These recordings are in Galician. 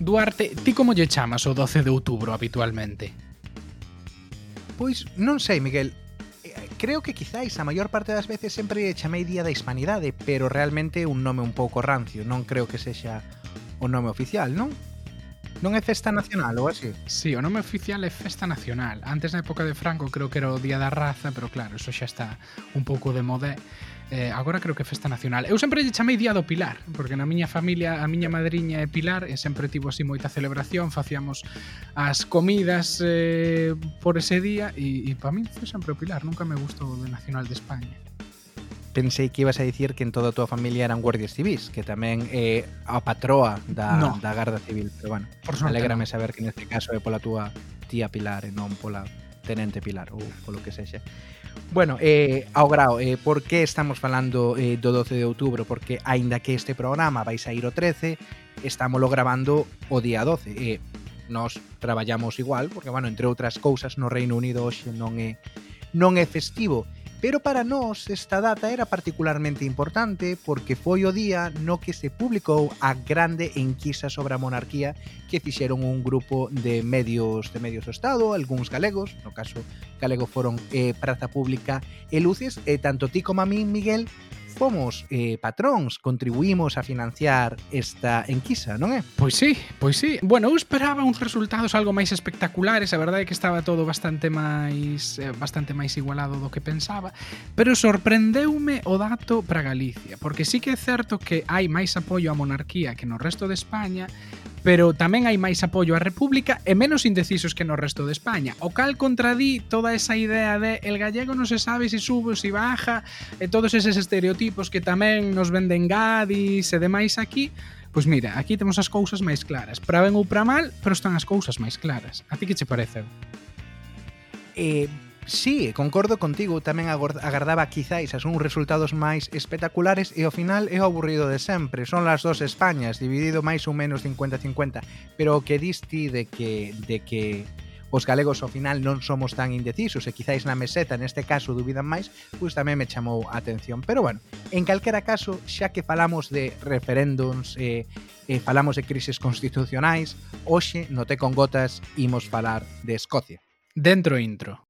Duarte, ti como lle chamas o 12 de outubro habitualmente? Pois non sei, Miguel. Eh, creo que quizáis a maior parte das veces sempre lle chamei Día da Hispanidade, pero realmente un nome un pouco rancio, non creo que sexa o nome oficial, non? Non é festa nacional ou así? Sí, o nome oficial é festa nacional. Antes na época de Franco creo que era o Día da Raza, pero claro, eso xa está un pouco de moda eh, agora creo que festa nacional. Eu sempre lle chamei Día do Pilar, porque na miña familia, a miña madriña é Pilar e sempre tivo así moita celebración, facíamos as comidas eh, por ese día e, e para min foi sempre o Pilar, nunca me gustou de Nacional de España. Pensei que ibas a dicir que en toda a tua familia eran guardias civis, que tamén é eh, a patroa da, no. da Garda Civil, pero bueno, alégrame no. saber que neste caso é pola túa tía Pilar e non pola Tenente Pilar ou polo que sexa. Bueno, eh, ao grao, eh, por que estamos falando eh, do 12 de outubro? Porque aínda que este programa vai sair o 13, estámoslo grabando o día 12. Eh, nós traballamos igual, porque, bueno, entre outras cousas, no Reino Unido hoxe non é non é festivo, Pero para nós esta data era particularmente importante porque foi o día no que se publicou a grande enquisa sobre a monarquía que fixeron un grupo de medios de medios do Estado, algúns galegos, no caso galego foron eh, Praza Pública e Luces, e tanto ti como a mí, Miguel, fomos eh, patróns, contribuímos a financiar esta enquisa, non é? Pois sí, pois sí. Bueno, eu esperaba uns resultados algo máis espectaculares, a verdade é que estaba todo bastante máis eh, bastante máis igualado do que pensaba, pero sorprendeume o dato para Galicia, porque sí que é certo que hai máis apoio á monarquía que no resto de España, pero tamén hai máis apoio á República e menos indecisos que no resto de España, o cal contradí toda esa idea de el gallego non se sabe se si sube ou se si baja, e todos eses estereotipos que tamén nos venden gadis e demais aquí, Pois mira, aquí temos as cousas máis claras. Para ben ou para mal, pero están as cousas máis claras. A ti que che parece? Eh, Sí, concordo contigo, tamén agardaba quizáis as uns resultados máis espectaculares e ao final é o aburrido de sempre. Son las dos Españas, dividido máis ou menos 50-50, pero o que diste de que de que os galegos ao final non somos tan indecisos e quizáis na meseta neste caso dubidan máis, pois tamén me chamou a atención. Pero bueno, en calquera caso, xa que falamos de referéndums e, e falamos de crises constitucionais, hoxe no Te con Gotas imos falar de Escocia. Dentro intro.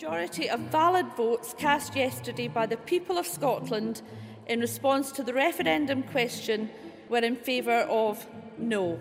Majority of valid votes cast yesterday by the people of Scotland in response to the referendum question were in favour of no.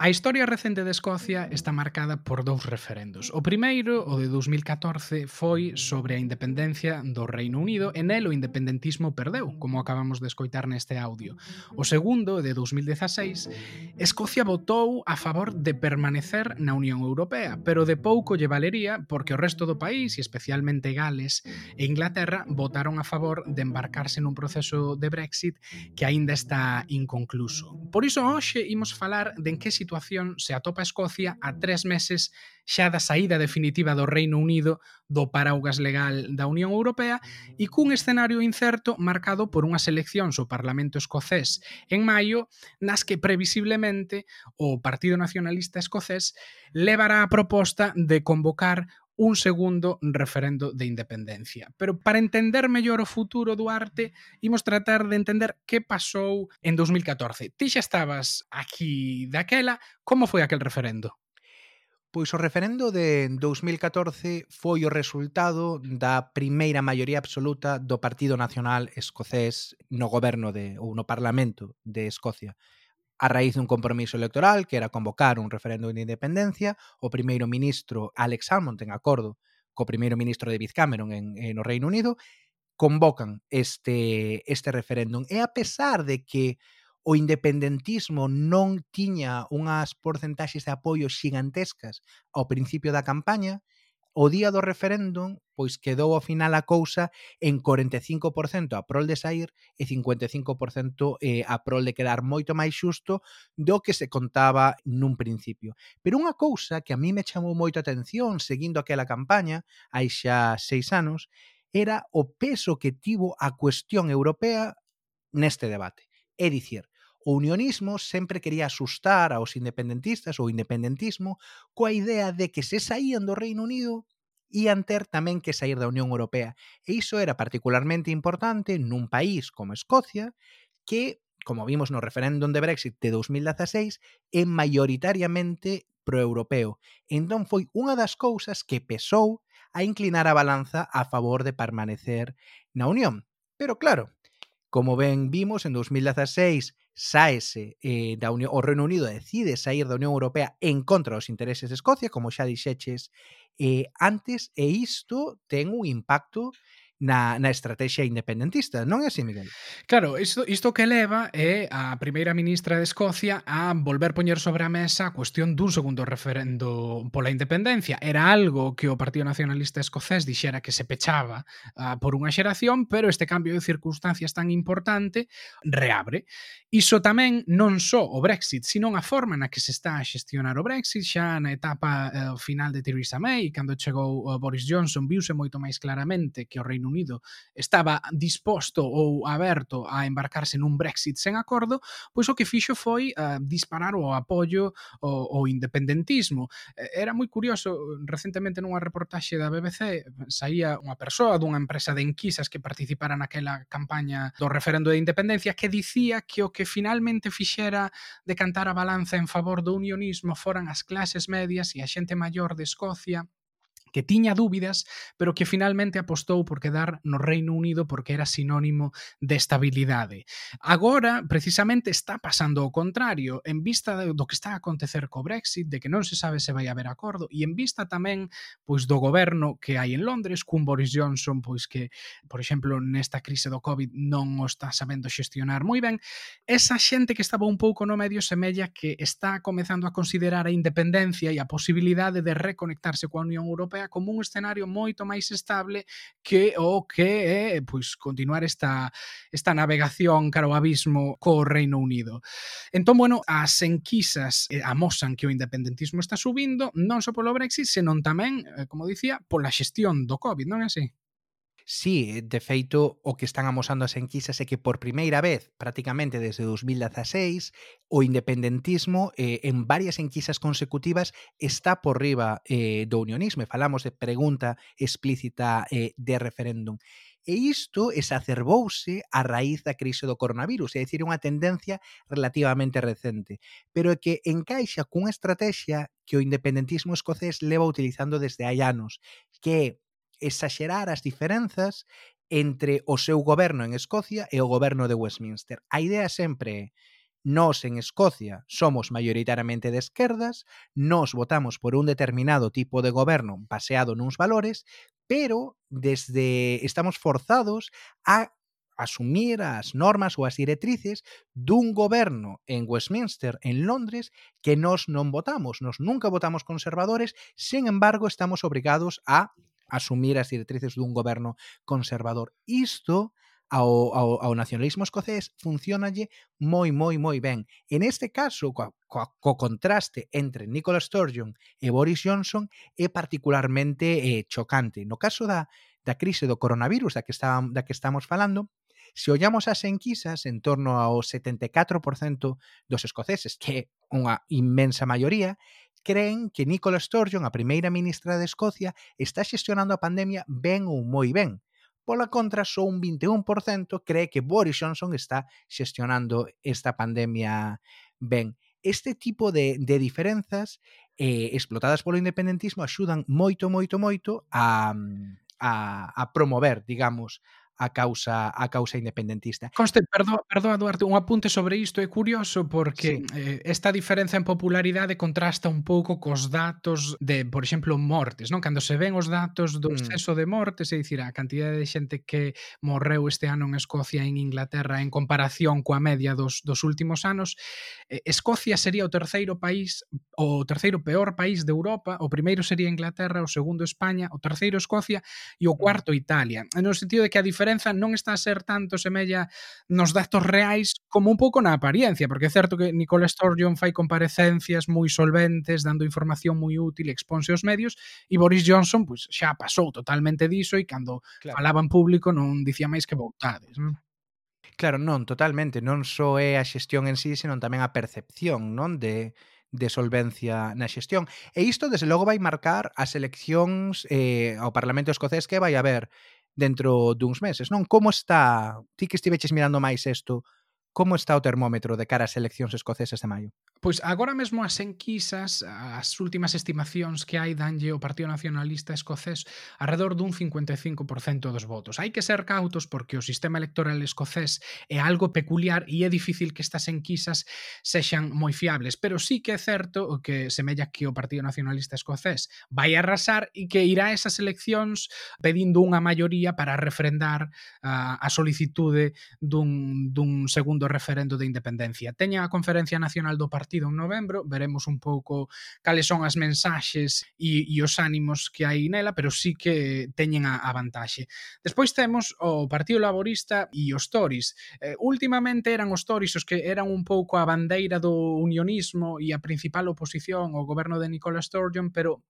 A historia recente de Escocia está marcada por dous referendos. O primeiro, o de 2014, foi sobre a independencia do Reino Unido e nel o independentismo perdeu, como acabamos de escoitar neste audio. O segundo, de 2016, Escocia votou a favor de permanecer na Unión Europea, pero de pouco lle valería porque o resto do país, e especialmente Gales e Inglaterra, votaron a favor de embarcarse nun proceso de Brexit que aínda está inconcluso. Por iso hoxe imos falar de en que situación situación se atopa Escocia a tres meses xa da saída definitiva do Reino Unido do paraugas legal da Unión Europea e cun escenario incerto marcado por unhas eleccións ao Parlamento Escocés en maio nas que previsiblemente o Partido Nacionalista Escocés levará a proposta de convocar un segundo referendo de independencia. Pero para entender mellor o futuro do arte, imos tratar de entender que pasou en 2014. Ti xa estabas aquí daquela, como foi aquel referendo? Pois o referendo de 2014 foi o resultado da primeira maioría absoluta do Partido Nacional Escocés no goberno de ou no Parlamento de Escocia a raíz dun compromiso electoral que era convocar un referendo de independencia, o primeiro ministro Alex Salmond en acordo co primeiro ministro David Cameron en, en o Reino Unido, convocan este este referéndum. E a pesar de que o independentismo non tiña unhas porcentaxes de apoio xigantescas ao principio da campaña, O día do referéndum, pois quedou ao final a cousa en 45% a prol de sair e 55% eh, a prol de quedar moito máis xusto do que se contaba nun principio. Pero unha cousa que a mí me chamou moito a atención seguindo aquela campaña, hai xa seis anos, era o peso que tivo a cuestión europea neste debate. É dicir, O unionismo sempre quería asustar aos independentistas ou independentismo coa idea de que se saían do Reino Unido ian ter tamén que sair da Unión Europea. E iso era particularmente importante nun país como Escocia, que, como vimos no referéndum de Brexit de 2016, é maioritariamente proeuropeo. Entón foi unha das cousas que pesou a inclinar a balanza a favor de permanecer na Unión. Pero claro, como ben vimos en 2016 saese eh, da Unión, o Reino Unido decide sair da Unión Europea en contra dos intereses de Escocia, como xa dixeches eh, antes, e isto ten un impacto na, na estrategia independentista, non é así, Miguel? Claro, isto, isto que leva é a primeira ministra de Escocia a volver poñer sobre a mesa a cuestión dun segundo referendo pola independencia. Era algo que o Partido Nacionalista Escocés dixera que se pechaba uh, por unha xeración, pero este cambio de circunstancias tan importante reabre. Iso tamén non só o Brexit, sino a forma na que se está a xestionar o Brexit xa na etapa uh, final de Theresa May, cando chegou uh, Boris Johnson, viuse moito máis claramente que o Reino Reino Unido estaba disposto ou aberto a embarcarse nun Brexit sen acordo, pois o que fixo foi uh, disparar o apoio ao, ao independentismo. Era moi curioso, recentemente nunha reportaxe da BBC saía unha persoa dunha empresa de enquisas que participara naquela campaña do referendo de independencia que dicía que o que finalmente fixera decantar a balanza en favor do unionismo foran as clases medias e a xente maior de Escocia que tiña dúbidas, pero que finalmente apostou por quedar no Reino Unido porque era sinónimo de estabilidade. Agora, precisamente, está pasando o contrario, en vista do que está a acontecer co Brexit, de que non se sabe se vai haber acordo, e en vista tamén pois do goberno que hai en Londres, cun Boris Johnson, pois que, por exemplo, nesta crise do COVID non o está sabendo xestionar moi ben, esa xente que estaba un pouco no medio semella que está comezando a considerar a independencia e a posibilidade de reconectarse coa Unión Europea Europea como un escenario moito máis estable que o que é pois, continuar esta, esta navegación cara ao abismo co Reino Unido. Entón, bueno, as enquisas eh, amosan que o independentismo está subindo non só polo Brexit, senón tamén, eh, como dicía, pola xestión do COVID, non é así? Sí, de feito, o que están amosando as enquisas é que por primeira vez, prácticamente desde 2016, o independentismo eh, en varias enquisas consecutivas está por riba eh, do unionismo. E falamos de pregunta explícita eh, de referéndum. E isto exacerbouse a raíz da crise do coronavirus, é dicir, unha tendencia relativamente recente, pero que encaixa cunha estrategia que o independentismo escocés leva utilizando desde hai anos, que é exaxerar as diferenzas entre o seu goberno en Escocia e o goberno de Westminster. A idea sempre é Nós en Escocia somos maioritariamente de esquerdas, nós votamos por un determinado tipo de goberno baseado nuns valores, pero desde estamos forzados a asumir as normas ou as directrices dun goberno en Westminster, en Londres, que nós non votamos. Nós nunca votamos conservadores, sen embargo, estamos obrigados a asumir as directrices dun goberno conservador. Isto ao, ao, ao nacionalismo escocés funcionalle moi, moi, moi ben. En este caso, co, co, co contraste entre Nicola Sturgeon e Boris Johnson é particularmente eh, chocante. No caso da, da crise do coronavirus da que, está, da que estamos falando, se ollamos as enquisas en torno ao 74% dos escoceses, que é unha inmensa maioría, creen que Nicola Sturgeon, a primeira ministra de Escocia, está xestionando a pandemia ben ou moi ben. Pola contra, só un 21% cree que Boris Johnson está xestionando esta pandemia ben. Este tipo de, de diferenzas eh, explotadas polo independentismo axudan moito, moito, moito a, mm, a, a promover, digamos, a causa a causa independentista. Conste, perdoa, perdoa Duarte, un apunte sobre isto é curioso porque sí. eh, esta diferenza en popularidade contrasta un pouco cos datos de, por exemplo, mortes, non? Cando se ven os datos do mm. exceso mm. de mortes, é dicir, a cantidad de xente que morreu este ano en Escocia e en Inglaterra en comparación coa media dos, dos últimos anos, eh, Escocia sería o terceiro país o terceiro peor país de Europa, o primeiro sería Inglaterra, o segundo España, o terceiro Escocia e o mm. cuarto Italia. No sentido de que a diferenza diferenza non está a ser tanto semella nos datos reais como un pouco na apariencia, porque é certo que Nicola Sturgeon fai comparecencias moi solventes, dando información moi útil, exponse aos medios, e Boris Johnson pois, xa pasou totalmente diso e cando claro. falaba en público non dicía máis que voutades. Non? Claro, non, totalmente. Non só é a xestión en sí, senón tamén a percepción non de, de solvencia na xestión. E isto, desde logo, vai marcar as eleccións eh, ao Parlamento escocés que vai haber dentro duns meses, non? Como está, ti que estiveches mirando máis isto, como está o termómetro de cara ás eleccións escocesas de maio? Pois agora mesmo as enquisas, as últimas estimacións que hai danlle o Partido Nacionalista Escocés alrededor dun 55% dos votos. Hai que ser cautos porque o sistema electoral escocés é algo peculiar e é difícil que estas enquisas sexan moi fiables, pero sí que é certo o que semella que o Partido Nacionalista Escocés vai arrasar e que irá a esas eleccións pedindo unha maioría para refrendar a, a solicitude dun, dun segundo referendo de independencia. Teña a Conferencia Nacional do Partido partido en novembro, veremos un pouco cales son as mensaxes e, e os ánimos que hai nela, pero sí que teñen a, a vantaxe. Despois temos o Partido Laborista e os Tories. Eh, últimamente eran os Tories os que eran un pouco a bandeira do unionismo e a principal oposición ao goberno de Nicola Sturgeon, pero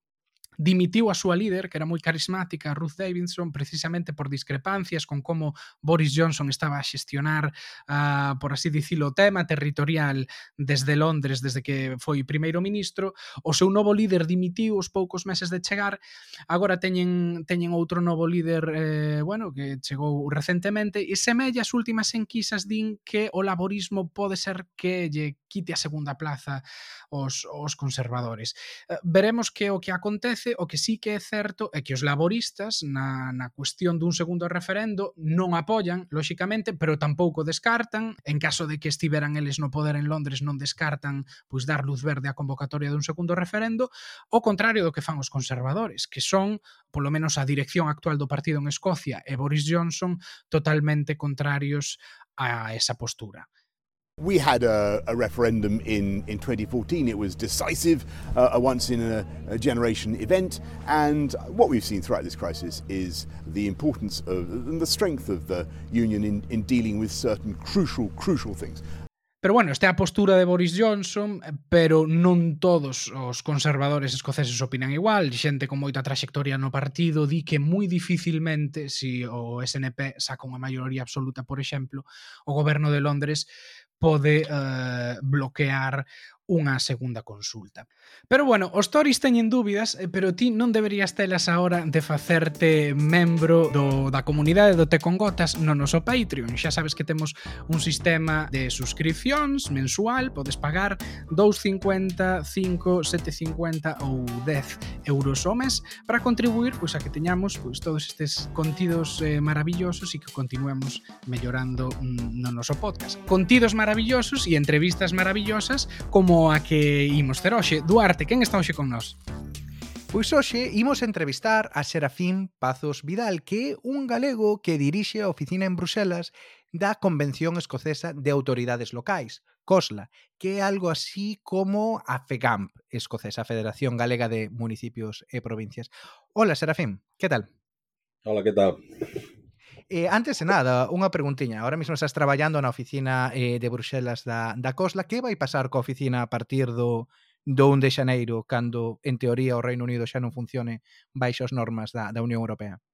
dimitiu a súa líder, que era moi carismática, Ruth Davidson, precisamente por discrepancias con como Boris Johnson estaba a xestionar, uh, por así dicilo, o tema territorial desde Londres, desde que foi primeiro ministro. O seu novo líder dimitiu os poucos meses de chegar. Agora teñen teñen outro novo líder, eh, bueno, que chegou recentemente e semella as últimas enquisas din que o laborismo pode ser que lle quite a segunda plaza os, os conservadores. Eh, veremos que o que acontece parece, o que sí que é certo é que os laboristas na, na cuestión dun segundo referendo non apoian, lóxicamente, pero tampouco descartan, en caso de que estiveran eles no poder en Londres non descartan pois dar luz verde á convocatoria dun segundo referendo, o contrario do que fan os conservadores, que son, polo menos a dirección actual do partido en Escocia e Boris Johnson, totalmente contrarios a esa postura. We had a, a, referendum in, in 2014. It was decisive, uh, a once in a, a, generation event. And what we've seen throughout this crisis is the importance of and the strength of the union in, in dealing with certain crucial, crucial things. Pero bueno, está a postura de Boris Johnson, pero non todos os conservadores escoceses opinan igual. Xente con moita traxectoria no partido di que moi dificilmente, se si o SNP saca unha maioría absoluta, por exemplo, o goberno de Londres pode uh, bloquear unha segunda consulta. Pero bueno, os Tories teñen dúbidas, eh, pero ti non deberías telas agora de facerte membro do, da comunidade do Te con Gotas no noso Patreon. Xa sabes que temos un sistema de suscripcións mensual, podes pagar 2,50, 5, 7,50 ou 10 euros ao mes para contribuir pois, a que teñamos pois, todos estes contidos eh, maravillosos e que continuemos mellorando mm, no noso podcast. Contidos maravillosos e entrevistas maravillosas como a que imos ter hoxe. Duarte, quen está hoxe con nós? Pois hoxe imos entrevistar a Serafín Pazos Vidal, que é un galego que dirixe a oficina en Bruselas da Convención Escocesa de Autoridades Locais, COSLA, que é algo así como a FEGAMP escocesa, a Federación Galega de Municipios e Provincias. Hola, Serafín, que tal? Hola, que tal? Eh, antes de nada, unha preguntiña. Ahora mismo estás traballando na oficina eh, de Bruxelas da, da Cosla. Que vai pasar coa oficina a partir do, do 1 de xaneiro, cando, en teoría, o Reino Unido xa non funcione baixo as normas da, da Unión Europea?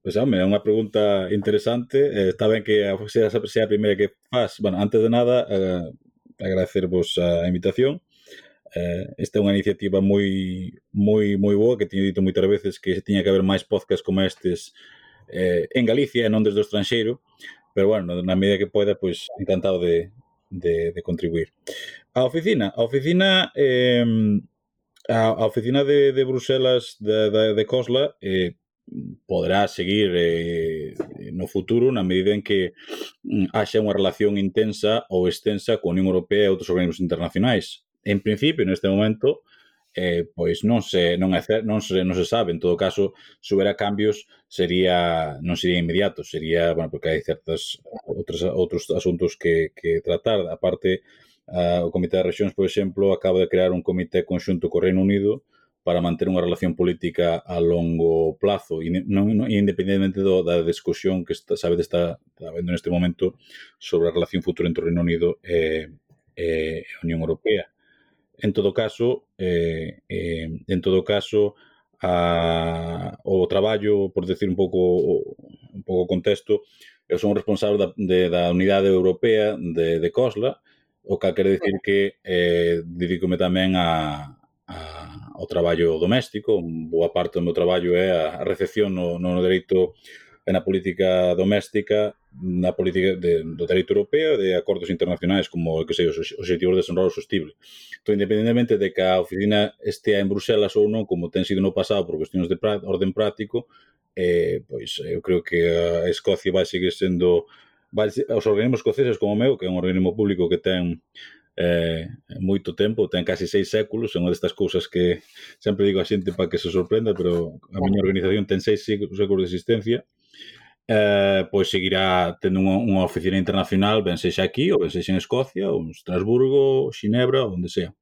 Pois, pues, home, é unha pregunta interesante. Eh, está ben que a oficina sea a primeira que faz. Bueno, antes de nada, eh, agradecervos a invitación. Eh, esta é unha iniciativa moi moi moi boa que teño dito moitas veces que se tiña que haber máis podcast como estes eh, en Galicia e non desde o estranxeiro, pero bueno, na medida que poida, pois encantado de, de, de contribuir. A oficina, a oficina eh, a, a oficina de, de Bruselas de, de, de Cosla eh, poderá seguir eh, no futuro na medida en que mm, haxa unha relación intensa ou extensa con a Unión Europea e outros organismos internacionais. En principio, neste momento, eh, pois non se non é non se non se sabe, en todo caso, se houbera cambios sería non sería inmediato, sería, bueno, porque hai certas outras outros asuntos que que tratar, aparte uh, o Comité de Rexións, por exemplo, acaba de crear un comité conxunto co Reino Unido para manter unha relación política a longo plazo. E non, non independentemente do, da discusión que está, sabe está, está habendo neste momento sobre a relación futura entre o Reino Unido e, e a Unión Europea. En todo caso, eh, eh, en todo caso, a, o traballo, por decir un pouco un pouco contexto, eu son responsable da, de, da unidade europea de, de COSLA, o que quere decir que eh, dedicome tamén a, a, ao traballo doméstico, boa parte do meu traballo é a recepción no, no dereito na política doméstica, na política de, do dereito europeo e de acordos internacionais como, que sei, os objetivos de desenvolvemento sostible. Entón, independentemente de que a oficina estea en Bruselas ou non, como ten sido no pasado por cuestións de orden práctico, eh, pois eu creo que a Escocia vai seguir sendo vai, os organismos escoceses como o meu, que é un organismo público que ten eh, moito tempo, ten casi seis séculos, é unha destas cousas que sempre digo a xente para que se sorprenda, pero a miña organización ten seis séculos de existencia eh, pois seguirá tendo unha, unha oficina internacional, ben sexa aquí, ou ben sexa en Escocia, ou en Estrasburgo, Xinebra, onde sea.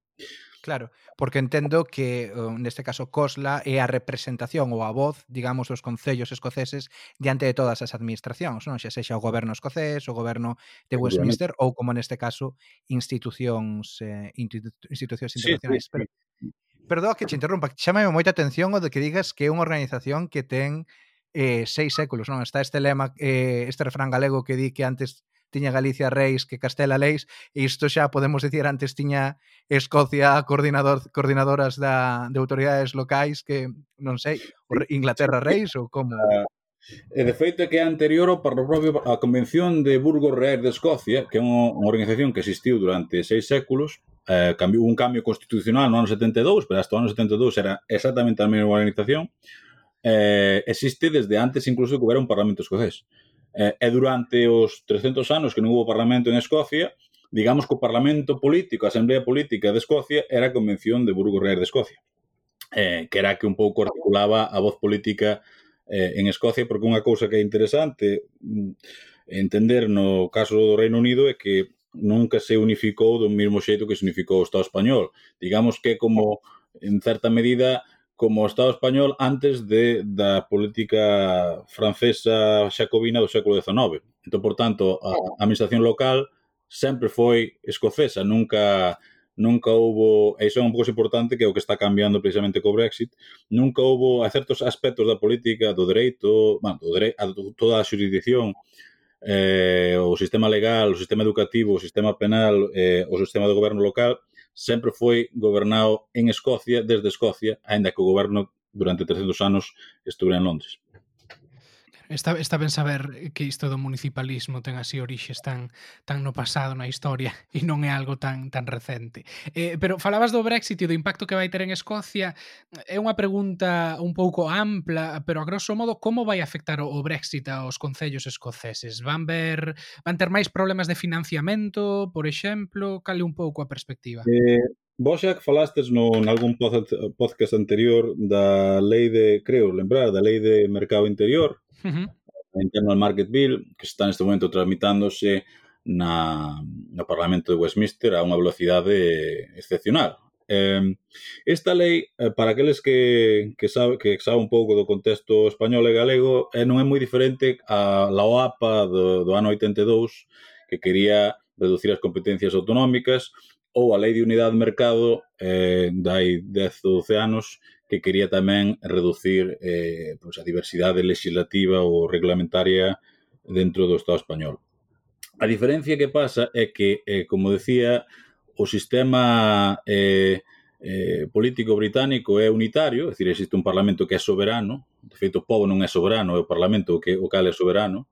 Claro, porque entendo que neste caso COSLA é a representación ou a voz, digamos, dos concellos escoceses diante de todas as administracións, non? Xa sexa o goberno escocés, o goberno de Westminster ou como neste caso institucións eh, institucións internacionais. Sí, sí, sí. Pero, que te interrompa, chamame moita atención o de que digas que é unha organización que ten eh, seis séculos, non? Está este lema, eh, este refrán galego que di que antes tiña Galicia reis que Castela leis, e isto xa podemos dicir antes tiña Escocia coordinador, coordinadoras da, de autoridades locais que, non sei, Inglaterra reis ou como... Ah, e de feito é que é anterior ao propio a Convención de Burgos Reais de Escocia, que é unha, unha organización que existiu durante seis séculos, eh, cambiou un cambio constitucional no ano 72, pero hasta o ano 72 era exactamente a mesma organización, eh, existe desde antes incluso que houbera un Parlamento escocés. Eh, e durante os 300 anos que non hubo Parlamento en Escocia, digamos que o Parlamento político, a Asamblea Política de Escocia, era a Convención de Burgos Reais de Escocia, eh, que era que un pouco articulaba a voz política eh, en Escocia, porque unha cousa que é interesante mm, entender no caso do Reino Unido é que nunca se unificou do mesmo xeito que se unificou o Estado español. Digamos que como, en certa medida, como o Estado español antes de, da política francesa xacobina do século XIX. Entón, por tanto, a, a administración local sempre foi escocesa, nunca nunca houbo, e iso é un pouco importante que é o que está cambiando precisamente co Brexit, nunca houbo a certos aspectos da política, do dereito, bueno, do dereito a toda a xurisdicción, eh, o sistema legal, o sistema educativo, o sistema penal, eh, o sistema de goberno local, sempre foi gobernado en Escocia, desde Escocia, aínda que o goberno durante 300 anos estuve en Londres. Está, está ben saber que isto do municipalismo ten así orixes tan tan no pasado na historia e non é algo tan tan recente. Eh, pero falabas do Brexit e do impacto que vai ter en Escocia. É unha pregunta un pouco ampla, pero a grosso modo como vai afectar o Brexit aos concellos escoceses? Van ver van ter máis problemas de financiamento, por exemplo, cale un pouco a perspectiva. Eh, Vos xa que falastes no, en algún podcast anterior da lei de, creo lembrar, da lei de mercado interior, uh -huh. Internal Market Bill, que está neste momento tramitándose na, no Parlamento de Westminster a unha velocidade excepcional. Eh, esta lei, eh, para aqueles que, que, sabe, que sabe un pouco do contexto español e galego, eh, non é moi diferente a la OAPA do, do ano 82, que quería reducir as competencias autonómicas, ou a Lei de Unidade de Mercado eh, dai 10 ou 12 anos que quería tamén reducir eh, pois, a diversidade legislativa ou reglamentaria dentro do Estado español. A diferencia que pasa é que, eh, como decía, o sistema eh, eh, político británico é unitario, é dicir, existe un parlamento que é soberano, de feito o povo non é soberano, é o parlamento que o cal é soberano,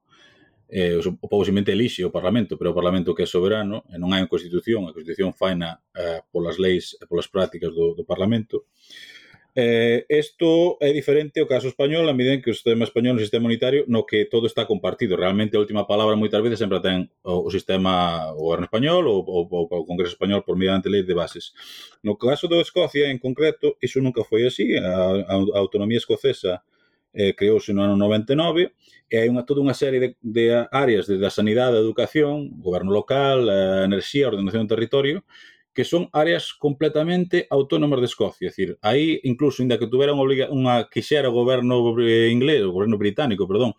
eh, o, o povo simplemente elixe o parlamento, pero o parlamento que é soberano, e non hai unha constitución, a constitución faina eh, polas leis e polas prácticas do, do parlamento, Eh, esto é diferente ao caso español a medida en que o sistema español é un sistema unitario no que todo está compartido. Realmente a última palabra moitas veces sempre ten o, o sistema o goberno español ou o, o Congreso español por mediante lei de bases. No caso de Escocia en concreto, iso nunca foi así. A, a, a autonomía escocesa eh, creouse no ano 99 e hai unha, toda unha serie de, de áreas de, da sanidade, da educación, goberno local, a enerxía, a ordenación do territorio que son áreas completamente autónomas de Escocia. É dicir, aí, incluso, inda que tuvera unha, unha quixera o goberno eh, inglés, o goberno británico, perdón,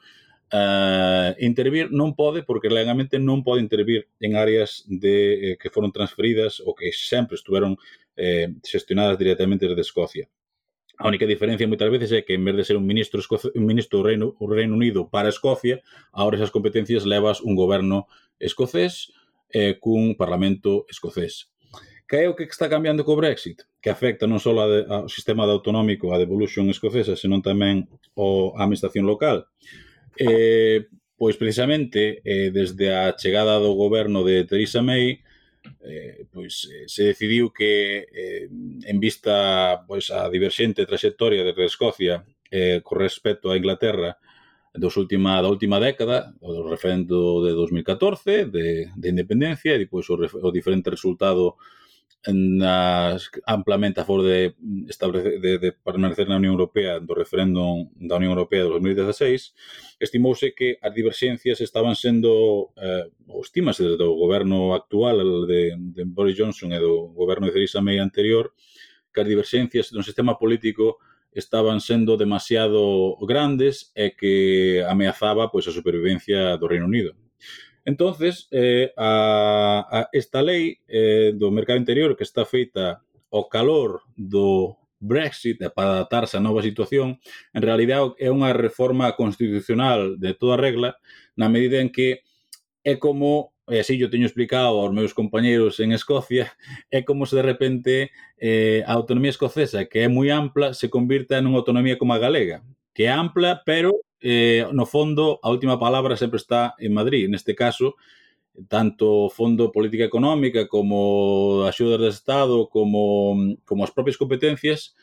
uh, intervir non pode porque legalmente non pode intervir en áreas de eh, que foron transferidas ou que sempre estuveron eh, xestionadas directamente desde Escocia. A única diferencia moitas veces é que en vez de ser un ministro Escoce, un ministro do Reino, o Reino Unido para Escocia, agora esas competencias levas un goberno escocés eh, cun parlamento escocés que é o que está cambiando co Brexit, que afecta non só ao sistema de autonómico, a devolution escocesa, senón tamén o, a administración local. Eh, pois precisamente eh, desde a chegada do goberno de Theresa May, eh, pois se decidiu que eh, en vista pois a diverxente traxectoria de Escocia eh, con respecto a Inglaterra dos última, da última década, o do referendo de 2014, de, de independencia, e depois o, o diferente resultado nas, amplamente a favor de, establecer, de, de permanecer na Unión Europea do referéndum da Unión Europea de 2016, estimouse que as diverxencias estaban sendo, eh, ou estimase desde o goberno actual de, de Boris Johnson e do goberno de Theresa May anterior, que as diverxencias no sistema político estaban sendo demasiado grandes e que ameazaba pois a supervivencia do Reino Unido. Entonces, eh, a, a esta lei eh, do mercado interior que está feita ao calor do Brexit para adaptarse a nova situación, en realidad é unha reforma constitucional de toda regla, na medida en que é como, e así yo teño explicado aos meus compañeros en Escocia, é como se de repente eh, a autonomía escocesa, que é moi ampla, se convirta en unha autonomía como a galega, que é ampla, pero eh, no fondo, a última palabra sempre está en Madrid. Neste caso, tanto o Fondo Política Económica como axudas do Estado, como, como as propias competencias,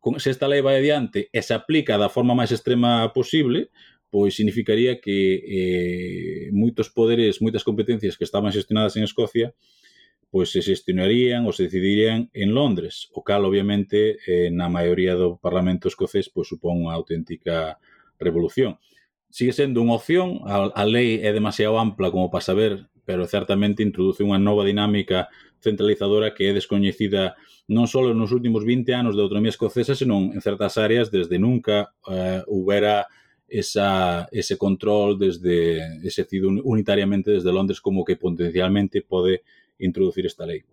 con, se esta lei vai adiante e se aplica da forma máis extrema posible, pois significaría que eh, moitos poderes, moitas competencias que estaban xestionadas en Escocia, pois se xestionarían ou se decidirían en Londres, o cal obviamente eh, na maioría do Parlamento escocés pois supón unha auténtica revolución. Sigue sendo unha opción, a, a lei é demasiado ampla como para saber, pero certamente introduce unha nova dinámica centralizadora que é descoñecida non só nos últimos 20 anos da autonomía escocesa, senón en certas áreas desde nunca eh, houbera esa, ese control desde ese cido unitariamente desde Londres como que potencialmente pode introducir esta lei.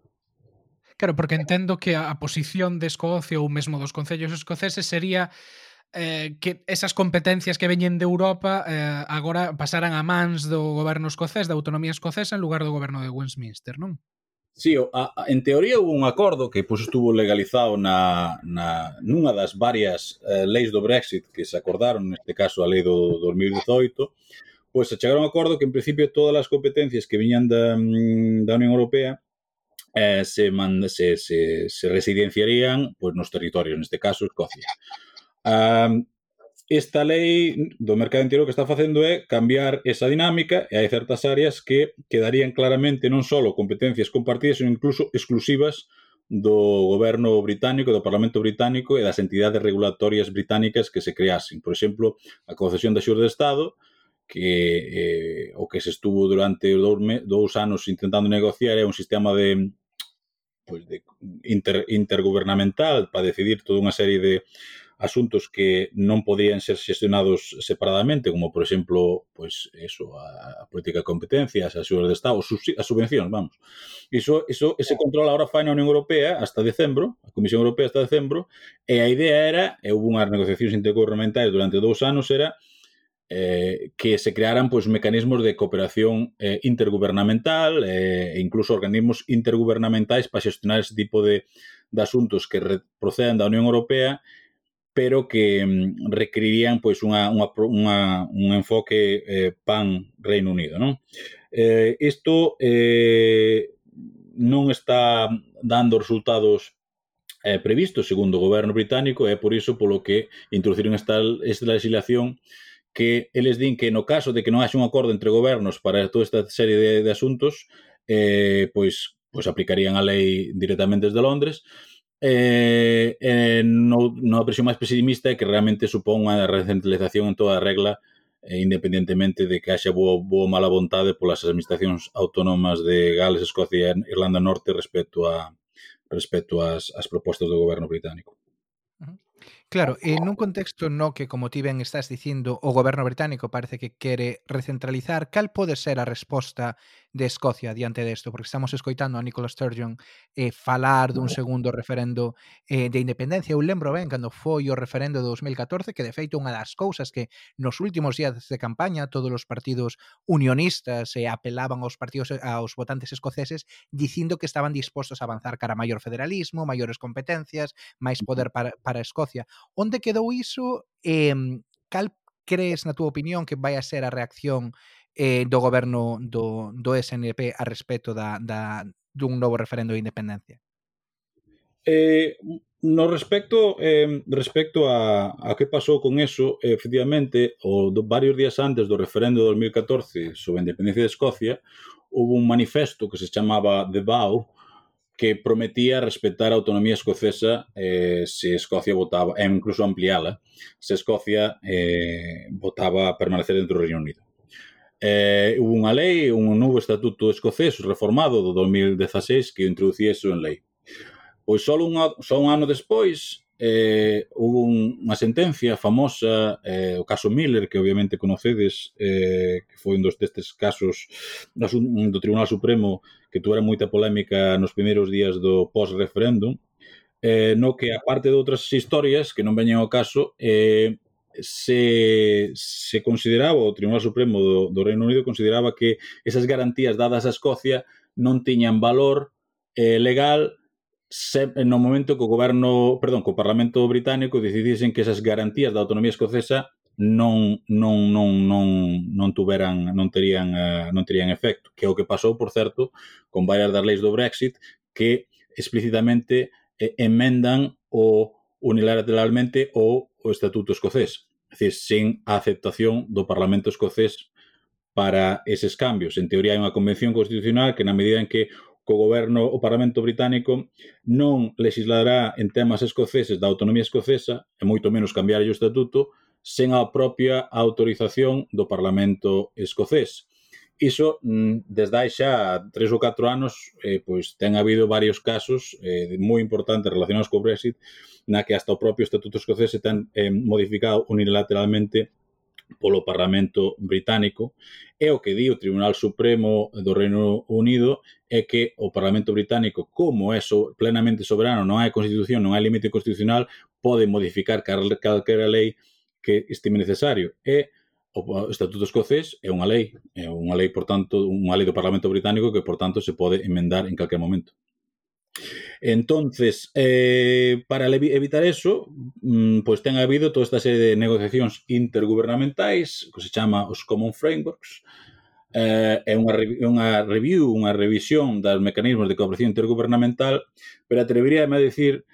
Claro, porque entendo que a posición de Escocia ou mesmo dos concellos escoceses sería eh, que esas competencias que veñen de Europa eh, agora pasaran a mans do goberno escocés, da autonomía escocesa, en lugar do goberno de Westminster, non? Sí, a, a, en teoría hubo un acordo que pois, estuvo legalizado na, na, nunha das varias eh, leis do Brexit que se acordaron, neste caso a lei do 2018, pois se chegaron a un acordo que en principio todas as competencias que viñan da, mm, da Unión Europea eh, se, manda, se, se, se residenciarían pois, nos territorios, neste caso Escocia. Um, esta lei do mercado interior que está facendo é cambiar esa dinámica e hai certas áreas que quedarían claramente non só competencias compartidas, sino incluso exclusivas do goberno británico, do Parlamento británico e das entidades regulatorias británicas que se creasen. Por exemplo, a concesión da xur de Estado, que eh, o que se estuvo durante dous, me, dous anos intentando negociar é un sistema de, pues, de inter, intergubernamental para decidir toda unha serie de, asuntos que non podían ser xestionados separadamente, como, por exemplo, pois, eso, a, a política de competencias, as axudas de Estado, as subvencións, vamos. Iso, iso, ese control agora fai na Unión Europea hasta decembro, a Comisión Europea hasta decembro, e a idea era, e houve unhas negociacións intergubernamentais durante dous anos, era eh, que se crearan pois mecanismos de cooperación eh, intergubernamental eh, e incluso organismos intergubernamentais para xestionar ese tipo de, de asuntos que procedan proceden da Unión Europea pero que mm, requerirían pois unha, unha, unha, un enfoque eh, pan Reino Unido, non? Eh, isto eh, non está dando resultados eh, previstos segundo o goberno británico e por iso polo que introduciron esta, esta legislación que eles din que no caso de que non haxe un acordo entre gobernos para toda esta serie de, de asuntos eh, pois, pois aplicarían a lei directamente desde Londres eh, eh, no, nunha presión máis pesimista que realmente supón unha recentralización en toda a regla eh, independentemente de que haxa boa, boa mala vontade polas administracións autónomas de Gales, Escocia e Irlanda Norte respecto a respecto ás, ás propostas do goberno británico. Claro, en un contexto no que, como ti ben estás dicindo, o goberno británico parece que quere recentralizar, cal pode ser a resposta de Escocia diante desto, porque estamos escoitando a Nicola Sturgeon eh, falar dun segundo referendo eh, de independencia. Eu lembro ben cando foi o referendo de 2014, que de feito unha das cousas que nos últimos días de campaña todos os partidos unionistas eh, apelaban aos partidos eh, aos votantes escoceses dicindo que estaban dispostos a avanzar cara a maior federalismo, maiores competencias, máis poder para, para Escocia. Onde quedou iso? Eh, cal crees na túa opinión que vai a ser a reacción eh, do goberno do, do SNP a respecto da, da, dun novo referendo de independencia? Eh, no respecto eh, respecto a, a que pasou con eso, efectivamente, o do, varios días antes do referendo de 2014 sobre a independencia de Escocia, hubo un manifesto que se chamaba The Vow, que prometía respetar a autonomía escocesa eh, se Escocia votaba, e incluso ampliala, se Escocia eh, votaba a permanecer dentro do Reino Unido. Eh, hubo unha lei, un novo estatuto escocés reformado do 2016 que introducía iso en lei. Pois só un, só un ano despois eh, hubo un, unha sentencia famosa, eh, o caso Miller, que obviamente conocedes, eh, que foi un dos destes casos do Tribunal Supremo que tuvera moita polémica nos primeiros días do post-referéndum, eh, no que, aparte de outras historias que non veñen ao caso, eh, se, se consideraba, o Tribunal Supremo do, do Reino Unido consideraba que esas garantías dadas a Escocia non tiñan valor eh, legal se, no momento que o goberno, perdón, que o Parlamento británico decidisen que esas garantías da autonomía escocesa non non non non non tuveran non terían uh, non terían efecto, que é o que pasou, por certo, con varias das leis do Brexit que explícitamente eh, emendan o unilateralmente o o Estatuto escocés, é dicir, sen a aceptación do Parlamento escocés para eses cambios. En teoría hai unha convención constitucional que na medida en que co goberno o Parlamento británico non legislará en temas escoceses da autonomía escocesa e moito menos cambiar o estatuto sen a propia autorización do Parlamento escocés iso mm, desde hai xa tres ou catro anos eh, pois ten habido varios casos eh, moi importantes relacionados co Brexit na que hasta o propio Estatuto Escocés se ten eh, modificado unilateralmente polo Parlamento británico e o que di o Tribunal Supremo do Reino Unido é que o Parlamento británico, como é so, plenamente soberano, non hai constitución, non hai límite constitucional, pode modificar calquera lei que estime necesario. E o Estatuto Escocés é unha lei, é unha lei, por tanto, unha lei do Parlamento Británico que, por tanto, se pode emendar en calquer momento. Entonces, eh, para evitar eso, pues ten habido toda esta serie de negociacións intergubernamentais que se chama os Common Frameworks, eh, é unha, unha review, unha revisión dos mecanismos de cooperación intergubernamental, pero atreveríame a decir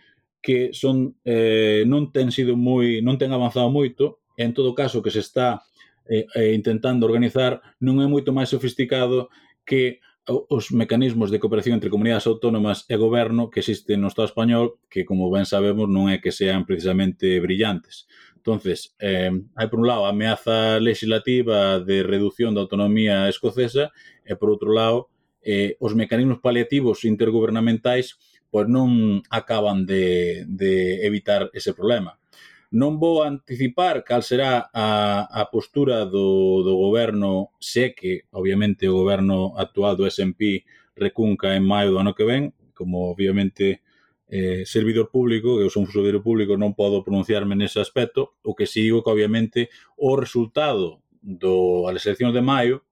que son eh, non ten sido moi non ten avanzado moito, en todo caso que se está e, intentando organizar non é moito máis sofisticado que os mecanismos de cooperación entre comunidades autónomas e goberno que existen no Estado español, que, como ben sabemos, non é que sean precisamente brillantes. Entonces, eh, hai por un lado a ameaza legislativa de reducción da autonomía escocesa e, por outro lado, eh, os mecanismos paliativos intergubernamentais pois non acaban de, de evitar ese problema. Non vou anticipar cal será a, a postura do, do goberno, se que, obviamente, o goberno actual do S&P recunca en maio do ano que ven, como, obviamente, eh, servidor público, que eu son servidor público, non podo pronunciarme nese aspecto, o que si digo que, obviamente, o resultado do, a eleccións de maio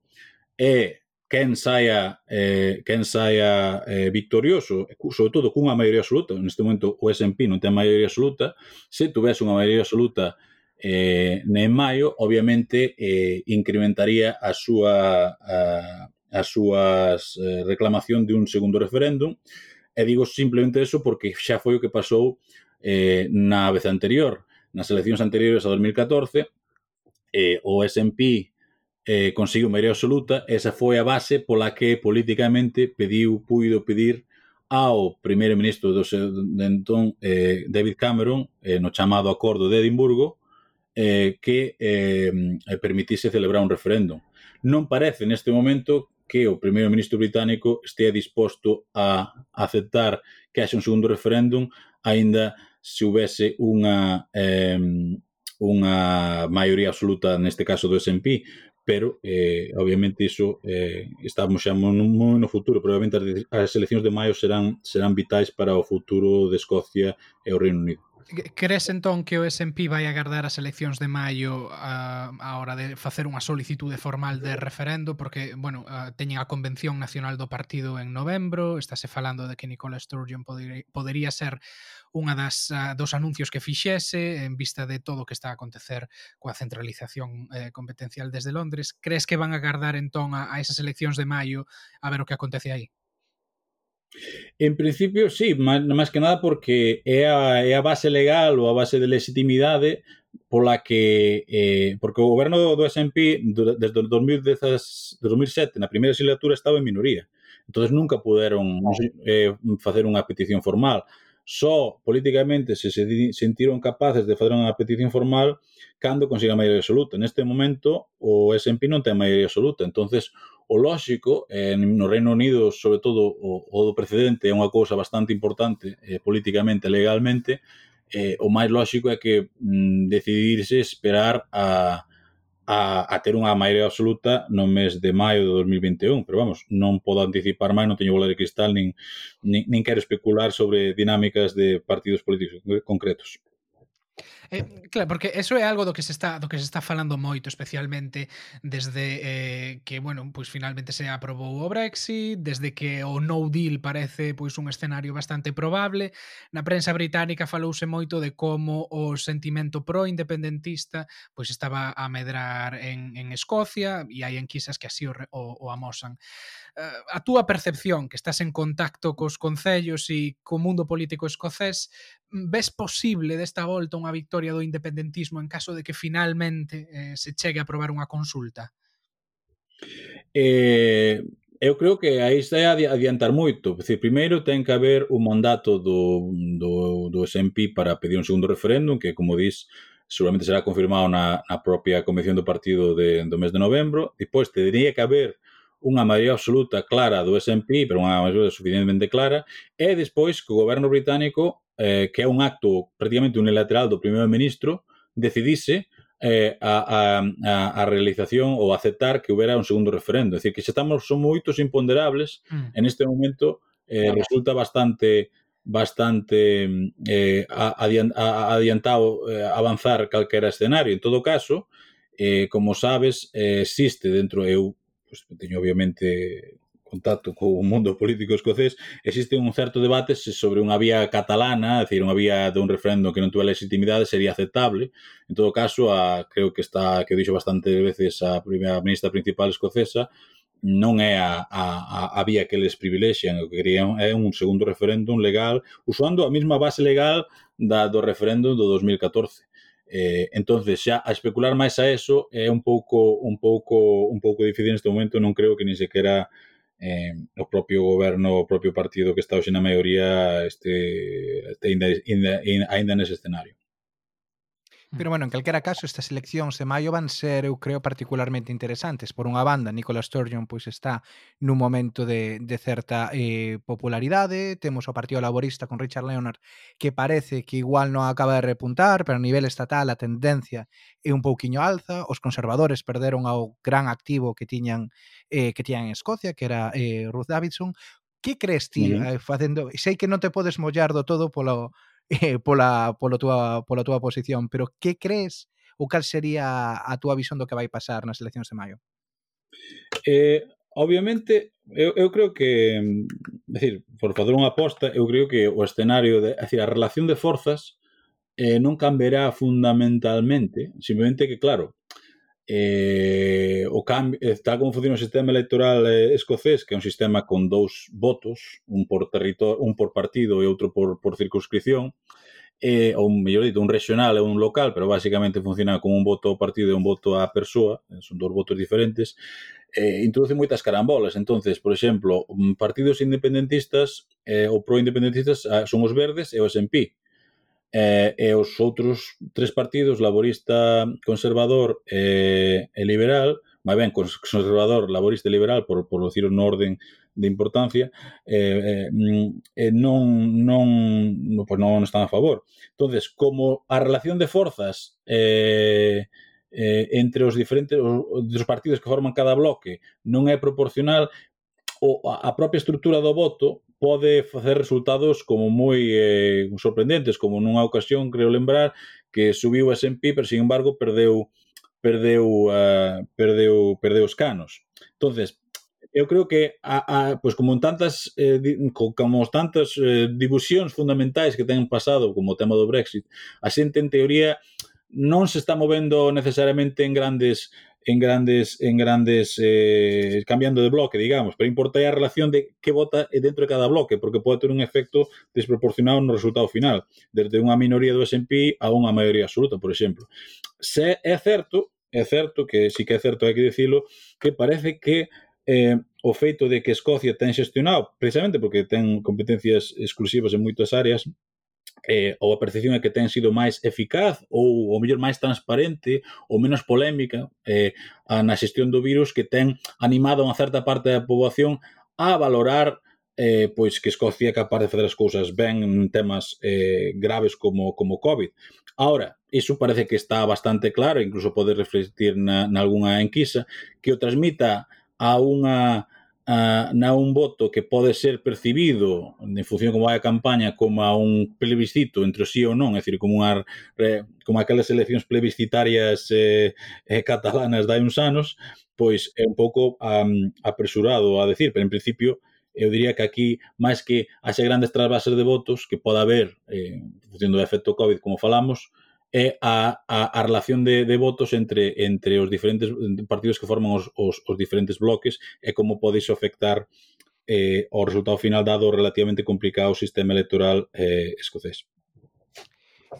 é quen saia eh, quen saia eh, victorioso, sobre todo cunha maioría absoluta, neste momento o S&P non ten maioría absoluta, se tivese unha maioría absoluta eh, en maio, obviamente eh, incrementaría a súa a, as súas eh, reclamación de un segundo referéndum, e digo simplemente eso porque xa foi o que pasou eh, na vez anterior, nas eleccións anteriores a 2014, eh, o S&P eh, conseguiu maioría absoluta, esa foi a base pola que políticamente pediu, puido pedir ao primeiro ministro do seu, de entón, eh, David Cameron, eh, no chamado Acordo de Edimburgo, eh, que eh, eh permitise celebrar un referéndum. Non parece neste momento que o primeiro ministro británico estea disposto a aceptar que haxe un segundo referéndum aínda se houvese unha eh, unha maioría absoluta neste caso do S&P, pero eh, obviamente iso eh, estamos xa moi no futuro, probablemente as, as eleccións de maio serán serán vitais para o futuro de Escocia e o Reino Unido. Crees entón que o SNP vai agardar as eleccións de maio ah, a, a hora de facer unha solicitude formal de referendo porque, bueno, a, teñen a convención nacional do partido en novembro, estáse falando de que Nicola Sturgeon podería ser unha das a, dos anuncios que fixese en vista de todo o que está a acontecer coa centralización eh, competencial desde Londres. Crees que van a agardar entón a, a esas eleccións de maio a ver o que acontece aí? En principio, sí, máis, máis que nada porque é a, é a base legal ou a base de legitimidade pola que eh, porque o goberno do, do SMP desde o 2010, 2007 na primeira legislatura estaba en minoría. Entonces nunca puderon eh, facer unha petición formal. Só políticamente se, se sentiron capaces de fazer unha petición formal cando consiga a maioría absoluta. Neste momento o SMP non ten maioría absoluta, entonces O lógico, eh, no Reino Unido, sobre todo, o, o do precedente é unha cousa bastante importante eh, políticamente legalmente, eh, o máis lógico é que mm, decidirse esperar a, a, a ter unha maioría absoluta no mes de maio de 2021, pero vamos, non podo anticipar máis, non teño bola de cristal, nin, nin, nin quero especular sobre dinámicas de partidos políticos concretos. Eh, claro, porque eso é algo do que se está do que se está falando moito, especialmente desde eh, que, bueno, pois finalmente se aprobou o Brexit, desde que o no deal parece pois un escenario bastante probable. Na prensa británica falouse moito de como o sentimento pro-independentista pois estaba a medrar en, en Escocia e hai enquisas que así o, o, o amosan a túa percepción, que estás en contacto cos concellos e co mundo político escocés, mm, ves posible desta volta unha victoria do independentismo en caso de que finalmente eh, se chegue a aprobar unha consulta? Eh, eu creo que aí está a adiantar moito. Dicir, primeiro ten que haber o mandato do, do, do SMP para pedir un segundo referéndum, que, como dis, seguramente será confirmado na, na propia Convención do Partido de, do mes de novembro. Depois, teria que haber unha maioría absoluta clara do S&P, pero unha maioría suficientemente clara, e despois que o goberno británico, eh, que é un acto prácticamente unilateral do primeiro ministro, decidise eh, a, a, a realización ou aceptar que houbera un segundo referendo. É dicir, que xa estamos, son moitos imponderables, mm. en este momento eh, resulta bastante bastante eh, adiantado eh, avanzar calquera escenario. En todo caso, eh, como sabes, eh, existe dentro, eu pues, teño obviamente contacto co mundo político escocés, existe un certo debate se sobre unha vía catalana, é dicir, unha vía de un referendo que non tuve legitimidade sería aceptable. En todo caso, a, creo que está que dixo bastante veces a primeira ministra principal escocesa, non é a, a, a vía que les privilexian, o que querían é un segundo referéndum legal, usando a mesma base legal da do referéndum do 2014. Eh, entonces xa a especular máis a eso é un pouco un pouco un pouco difícil neste momento, non creo que nin sequera eh, o propio goberno, o propio partido que está hoxe na maioría este, este ainda, ainda, ainda nese escenario. Mm. Pero bueno, en calquera caso, estas eleccións de maio van ser, eu creo, particularmente interesantes. Por unha banda, Nicola Sturgeon pois está nun momento de, de certa eh, popularidade, temos o Partido Laborista con Richard Leonard que parece que igual non acaba de repuntar, pero a nivel estatal a tendencia é un pouquiño alza, os conservadores perderon ao gran activo que tiñan eh, que tiñan en Escocia, que era eh, Ruth Davidson. Que crees ti uh -huh. facendo? Sei que non te podes mollar do todo polo eh, pola, polo túa, pola túa posición, pero que crees ou cal sería a túa visión do que vai pasar nas eleccións de maio? Eh, obviamente, eu, eu creo que, mm, decir, por fazer unha aposta, eu creo que o escenario, de, decir, a relación de forzas eh, non cambiará fundamentalmente, simplemente que, claro, eh, o cambio, está como funciona o sistema electoral eh, escocés, que é un sistema con dous votos, un por territorio, un por partido e outro por, por circunscripción, eh, ou mellor dito, un regional e un local, pero basicamente funciona como un voto ao partido e un voto á persoa, eh, son dous votos diferentes, eh, introduce moitas carambolas. Entonces, por exemplo, mm, partidos independentistas eh, ou pro-independentistas ah, son os verdes e o SNP eh, e os outros tres partidos, laborista, conservador eh, e liberal, máis ben, conservador, laborista e liberal, por, por decir no orden de importancia, eh, eh, non, non, no, pues non están a favor. entonces como a relación de forzas eh, eh, entre os diferentes os, os partidos que forman cada bloque non é proporcional, o, a propia estrutura do voto pode facer resultados como moi eh, sorprendentes, como nunha ocasión, creo lembrar, que subiu a S&P, pero sin embargo perdeu perdeu uh, perdeu perdeu os canos. Entonces, eu creo que a, a pois como en tantas eh, como tantas eh, divisións fundamentais que ten pasado como o tema do Brexit, a xente en teoría non se está movendo necesariamente en grandes en grandes, en grandes eh, cambiando de bloque, digamos, pero importa a relación de que vota dentro de cada bloque, porque pode ter un efecto desproporcionado no resultado final, desde unha minoría do S&P a unha maioría absoluta, por exemplo. Se é certo, é certo que sí que é certo, hai que dicilo, que parece que eh, o feito de que Escocia ten xestionado, precisamente porque ten competencias exclusivas en moitas áreas, eh, ou a percepción é que ten sido máis eficaz ou, ou mellor, máis transparente ou menos polémica eh, na xestión do virus que ten animado a unha certa parte da poboación a valorar eh, pois que Escocia é capaz de fazer as cousas ben en temas eh, graves como, como COVID. Ahora, iso parece que está bastante claro, incluso pode refletir na, na alguna enquisa, que o transmita a unha a, na un voto que pode ser percibido en función como vai a campaña como a un plebiscito entre o sí ou non, é dicir, como unha como aquelas eleccións plebiscitarias eh, eh, catalanas dai uns anos, pois é un pouco um, apresurado a decir, pero en principio eu diría que aquí, máis que haxe grandes trasvases de votos que poda haber, eh, función do efecto COVID, como falamos, é a, a, a relación de, de votos entre, entre os diferentes partidos que forman os, os, os diferentes bloques e como podeis afectar eh, ao resultado final dado o relativamente complicado sistema electoral eh, escocés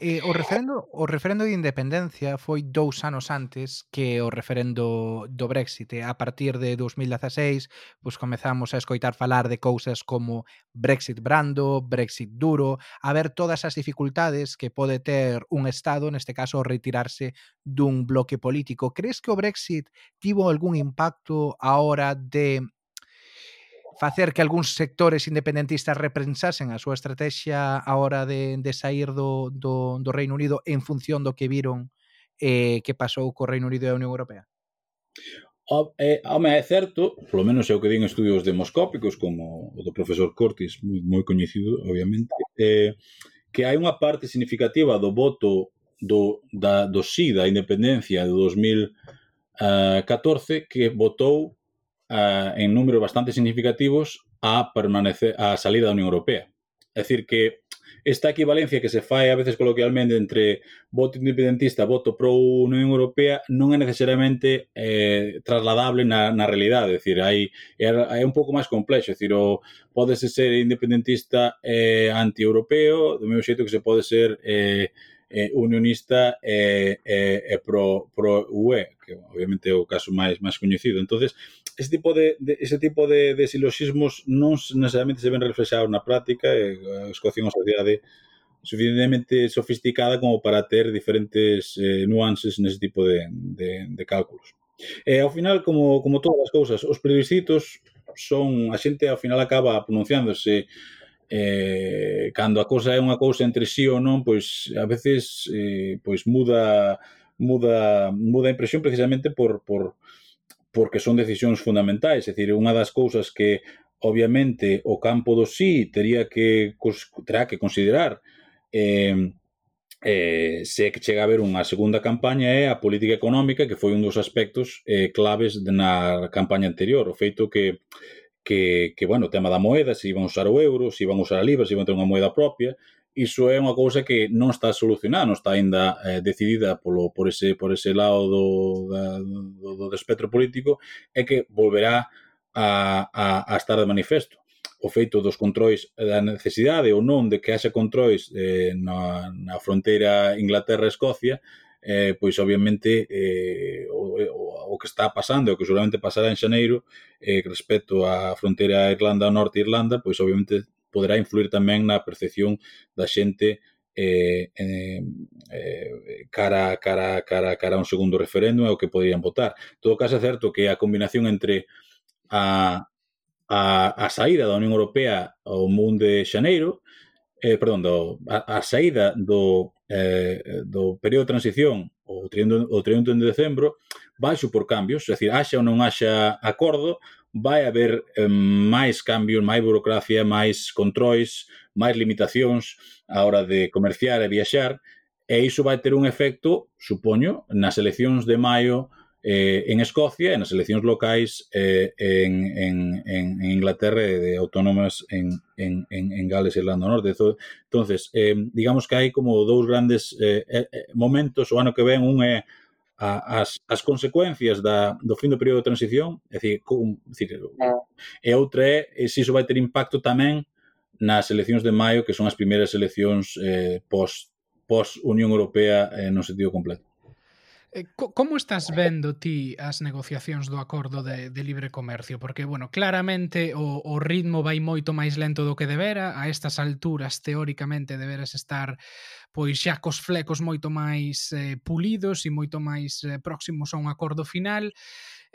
eh, o referendo o referendo de independencia foi dous anos antes que o referendo do Brexit. E a partir de 2016, pois comezamos a escoitar falar de cousas como Brexit brando, Brexit duro, a ver todas as dificultades que pode ter un estado, neste caso retirarse dun bloque político. Crees que o Brexit tivo algún impacto a hora de facer que algúns sectores independentistas repensasen a súa estrategia a hora de, de sair do, do, do Reino Unido en función do que viron eh, que pasou co Reino Unido e a Unión Europea? O, eh, home, é certo, polo menos é o que din estudios demoscópicos como o do profesor Cortis, moi, moi coñecido, obviamente, eh, que hai unha parte significativa do voto do, da, do sí da independencia de 2014 eh, que votou uh, en números bastante significativos a permanecer a salir da Unión Europea. É dicir que esta equivalencia que se fai a veces coloquialmente entre voto independentista, voto pro Unión Europea non é necesariamente eh, trasladable na, na realidade, é dicir, hai, é, é un pouco máis complexo, é dicir, o, podese ser independentista eh, anti-europeo, do mesmo xeito que se pode ser eh, eh, unionista e eh, eh, pro, pro UE, que obviamente é o caso máis máis coñecido. Entonces, ese tipo de, de ese tipo de, de siloxismos non necesariamente se ven reflexados na práctica e eh, a Escocia é unha sociedade suficientemente sofisticada como para ter diferentes eh, nuances nese tipo de, de, de cálculos. E ao final, como, como todas as cousas, os plebiscitos son, a xente ao final acaba pronunciándose eh, cando a cousa é unha cousa entre sí ou non, pois a veces eh, pois muda muda muda a impresión precisamente por por porque son decisións fundamentais, é dicir, unha das cousas que obviamente o campo do sí tería que terá que considerar eh, eh, se que chega a haber unha segunda campaña é a política económica, que foi un dos aspectos eh, claves na campaña anterior. O feito que, que, que bueno, o tema da moeda, se iban usar o euro, se iban usar a libra, se iban ter unha moeda propia, iso é unha cousa que non está solucionada, non está aínda eh, decidida polo por ese por ese lado do, da, do, do espectro político é que volverá a, a, a estar de manifesto. O feito dos controis eh, da necesidade ou non de que haxe controis eh, na, na fronteira Inglaterra-Escocia eh, pois obviamente eh, o, o, o que está pasando e o que seguramente pasará en xaneiro eh, respecto á fronteira Irlanda-Norte-Irlanda pois obviamente poderá influir tamén na percepción da xente eh, eh, eh, cara, cara, cara, cara a un segundo referéndum é o que poderían votar. todo caso, é certo que a combinación entre a, a, a saída da Unión Europea ao mundo de Xaneiro, eh, perdón, do, a, a saída do, eh, do período de transición o 31, o 31 de decembro, baixo por cambios, é dicir, haxa ou non haxa acordo, vai haber eh, máis cambios, máis burocracia, máis controis, máis limitacións á hora de comerciar e viaxar, e iso vai ter un efecto, supoño, nas eleccións de maio eh, en Escocia e nas eleccións locais eh, en, en, en, en Inglaterra e de autónomas en, en, en, en Gales e Irlanda do Norte. Entonces, eh, digamos que hai como dous grandes eh, eh, eh momentos, o ano que ven un é eh, a, as, as consecuencias da, do fin do período de transición, é dicir, cum, é dicir e outra é se iso vai ter impacto tamén nas eleccións de maio, que son as primeiras eleccións eh, pos, pos Unión Europea eh, no sentido completo. Eh, como estás vendo ti as negociacións do acordo de, de libre comercio? Porque, bueno, claramente o, o ritmo vai moito máis lento do que debera. A estas alturas, teóricamente, deberas estar pois xa cos flecos moito máis eh, pulidos e moito máis eh, próximos a un acordo final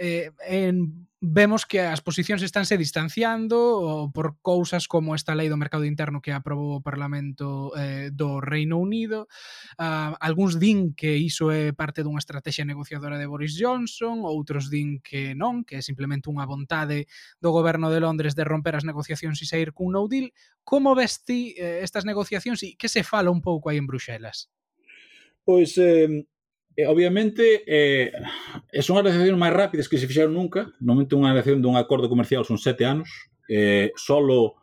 eh, en, vemos que as posicións estánse distanciando por cousas como esta lei do mercado interno que aprobou o Parlamento eh, do Reino Unido. Uh, algúns din que iso é parte dunha estrategia negociadora de Boris Johnson, outros din que non, que é simplemente unha vontade do goberno de Londres de romper as negociacións e sair cun no deal. Como ves ti eh, estas negociacións e que se fala un pouco aí en Bruxelas? Pois eh, E, obviamente, eh, son as negociacións máis rápidas que se fixeron nunca. Normalmente unha negociación dun acordo comercial son sete anos. Eh, solo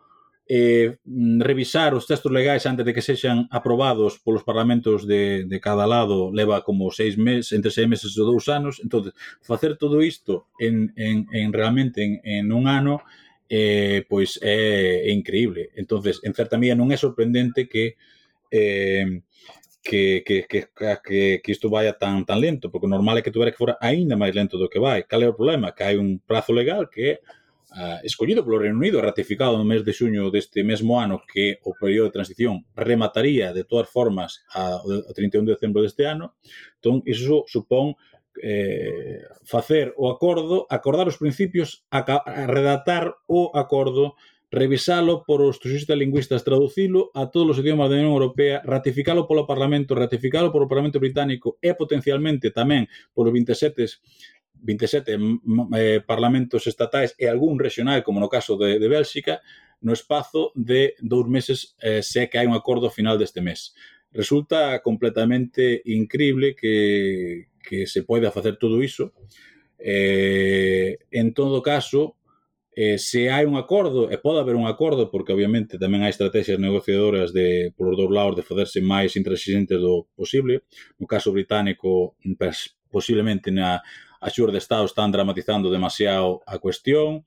eh, revisar os textos legais antes de que sexan aprobados polos parlamentos de, de cada lado leva como seis meses, entre seis meses e dous anos. entonces facer todo isto en, en, en realmente en, en un ano eh, pois é, é increíble. entonces en certa medida non é sorprendente que eh, que, que, que, que, que isto vaya tan, tan lento, porque o normal é que tuvera que fora aínda máis lento do que vai. Cal é o problema? Que hai un prazo legal que é uh, escollido polo Reino Unido, ratificado no mes de xuño deste mesmo ano que o período de transición remataría de todas formas a, a 31 de decembro deste ano. Entón, iso supón eh, facer o acordo, acordar os principios, a, a redactar o acordo revisalo por os turistas lingüistas, traducilo a todos os idiomas da Unión Europea, ratificalo polo Parlamento, ratificalo polo Parlamento Británico e potencialmente tamén polos 27 27 eh, parlamentos estatais e algún regional, como no caso de, de Bélxica, no espazo de dous meses eh, se que hai un acordo final deste mes. Resulta completamente increíble que, que se poida facer todo iso. Eh, en todo caso, eh, se hai un acordo, e pode haber un acordo, porque obviamente tamén hai estrategias negociadoras de, por dous lados de facerse máis intransigentes do posible, no caso británico, pues, posiblemente na a xur de Estado están dramatizando demasiado a cuestión,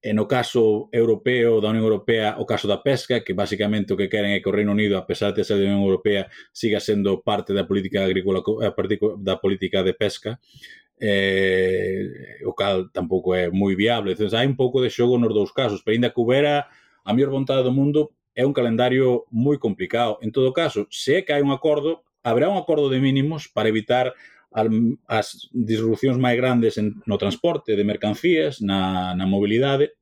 e no caso europeo da Unión Europea o caso da pesca, que basicamente o que queren é que o Reino Unido, a pesar de ser da Unión Europea, siga sendo parte da política agrícola eh, da política de pesca, eh, o cal tampouco é moi viable. Entón, hai un pouco de xogo nos dous casos, pero ainda que houbera a mellor vontade do mundo, é un calendario moi complicado. En todo caso, se é que hai un acordo, haberá un acordo de mínimos para evitar as disrupcións máis grandes en, no transporte de mercancías, na, na mobilidade,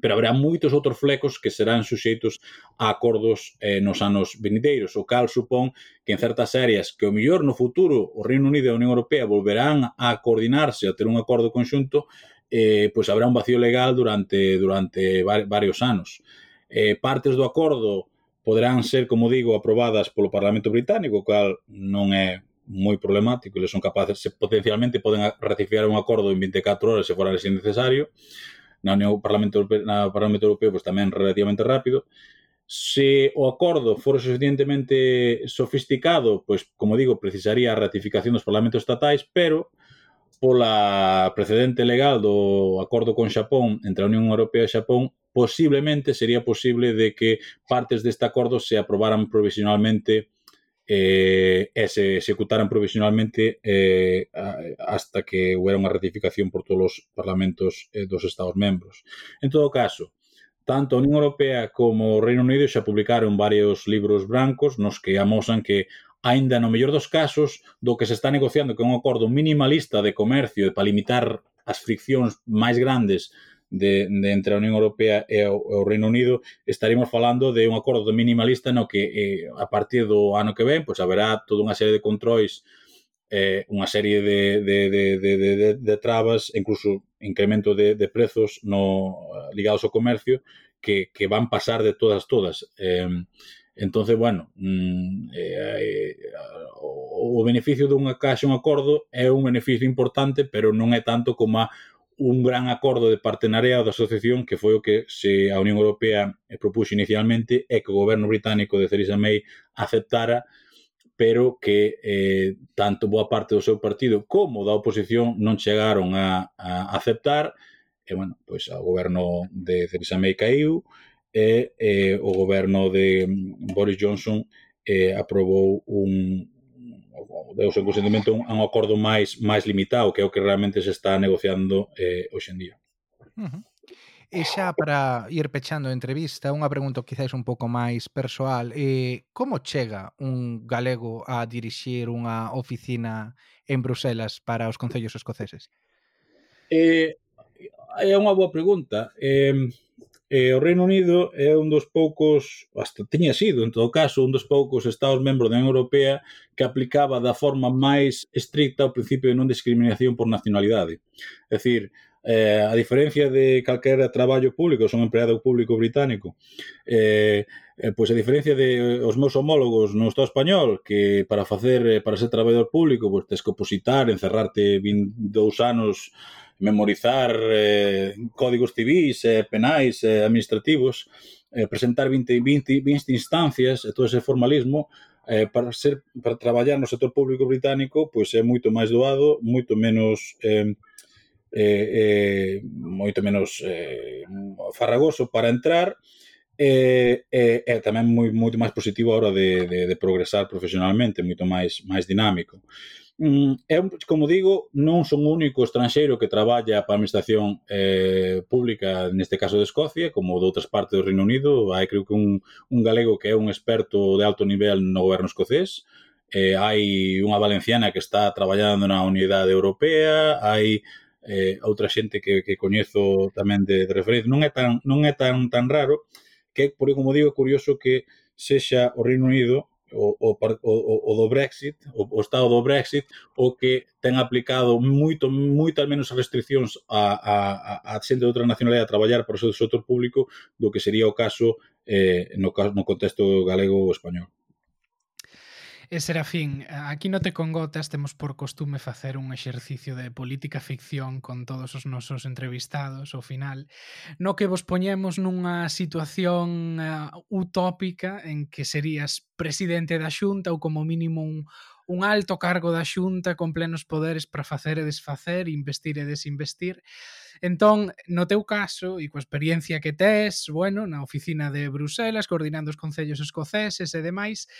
pero habrá moitos outros flecos que serán suxeitos a acordos eh, nos anos venideiros, o cal supón que en certas áreas que o mellor no futuro o Reino Unido e a Unión Europea volverán a coordinarse, a ter un acordo conxunto, eh, pois habrá un vacío legal durante durante varios anos. Eh, partes do acordo poderán ser, como digo, aprobadas polo Parlamento Británico, o cal non é moi problemático, eles son capaces, se, potencialmente poden ratificar un acordo en 24 horas se fora necesario, na Unión Parlamento Europeo, na Parlamento Europeo pois, tamén relativamente rápido. Se o acordo for suficientemente sofisticado, pois, como digo, precisaría a ratificación dos parlamentos estatais, pero pola precedente legal do acordo con Xapón entre a Unión Europea e Xapón, posiblemente sería posible de que partes deste acordo se aprobaran provisionalmente eh, e se executaran provisionalmente eh, hasta que houbera unha ratificación por todos os parlamentos eh, dos Estados membros. En todo caso, tanto a Unión Europea como o Reino Unido xa publicaron varios libros brancos nos que amosan que aínda no mellor dos casos, do que se está negociando que é un acordo minimalista de comercio para limitar as friccións máis grandes de, de entre a Unión Europea e o, o Reino Unido, estaremos falando de un acordo minimalista no que eh, a partir do ano que ven pois haberá toda unha serie de controis eh, unha serie de, de, de, de, de, de, de trabas, incluso incremento de, de prezos no ligados ao comercio que, que van pasar de todas todas. Eh, Entonces, bueno, mm, eh, eh, o beneficio dunha caixa un acordo é un beneficio importante, pero non é tanto como a un gran acordo de partenariado da asociación que foi o que se a Unión Europea eh, propuxo inicialmente e que o goberno británico de Theresa May aceptara pero que eh, tanto boa parte do seu partido como da oposición non chegaron a, a aceptar e bueno, pois o goberno de Theresa May caiu e eh, o goberno de mm, Boris Johnson eh, aprobou un, o seu consentimento a un acordo máis máis limitado que é o que realmente se está negociando eh, hoxe en día. Uh -huh. E xa para ir pechando a entrevista, unha pregunta quizáis un pouco máis persoal. Eh, como chega un galego a dirixir unha oficina en Bruselas para os concellos escoceses? Eh, é unha boa pregunta. Eh, E o Reino Unido é un dos poucos, hasta tiña sido, en todo caso, un dos poucos estados membros da Unión Europea que aplicaba da forma máis estricta o principio de non discriminación por nacionalidade. É dicir, eh, a diferencia de calquera traballo público, son empleado público británico, eh, eh, pois a diferencia de eh, os meus homólogos no Estado español, que para facer eh, para ser traballador público, pois tes que opositar, encerrarte 22 anos memorizar eh, códigos civis, eh, penais, eh, administrativos, eh, presentar 20, 20, 20 instancias e todo ese formalismo eh, para ser para traballar no sector público británico pois é moito máis doado, moito menos eh, eh, eh, moito menos eh, farragoso para entrar e eh, eh, tamén moi, moito máis positivo a hora de, de, de progresar profesionalmente, moito máis máis dinámico. Mm, é, como digo, non son o único estranxeiro que traballa para a administración eh, pública, neste caso de Escocia, como de outras partes do Reino Unido. Hai, creo que, un, un galego que é un experto de alto nivel no goberno escocés. Eh, hai unha valenciana que está traballando na Unidade Europea, hai eh, outra xente que, que coñezo tamén de, de referencia. Non é tan, non é tan, tan raro que, por como digo, é curioso que sexa o Reino Unido o, o, o, o do Brexit, o, o estado do Brexit, o que ten aplicado moito moitas menos restriccións a, a, a xente de outra nacionalidade a traballar para o seu sector público do que sería o caso eh, no, no contexto galego ou español. E Serafín, aquí no te congotas temos por costume facer un exercicio de política ficción con todos os nosos entrevistados ao final, no que vos poñemos nunha situación uh, utópica en que serías presidente da Xunta ou como mínimo un un alto cargo da Xunta con plenos poderes para facer e desfacer, investir e desinvestir. Entón, no teu caso e coa experiencia que tes, bueno, na oficina de Bruselas, coordinando os concellos escoceses e demais,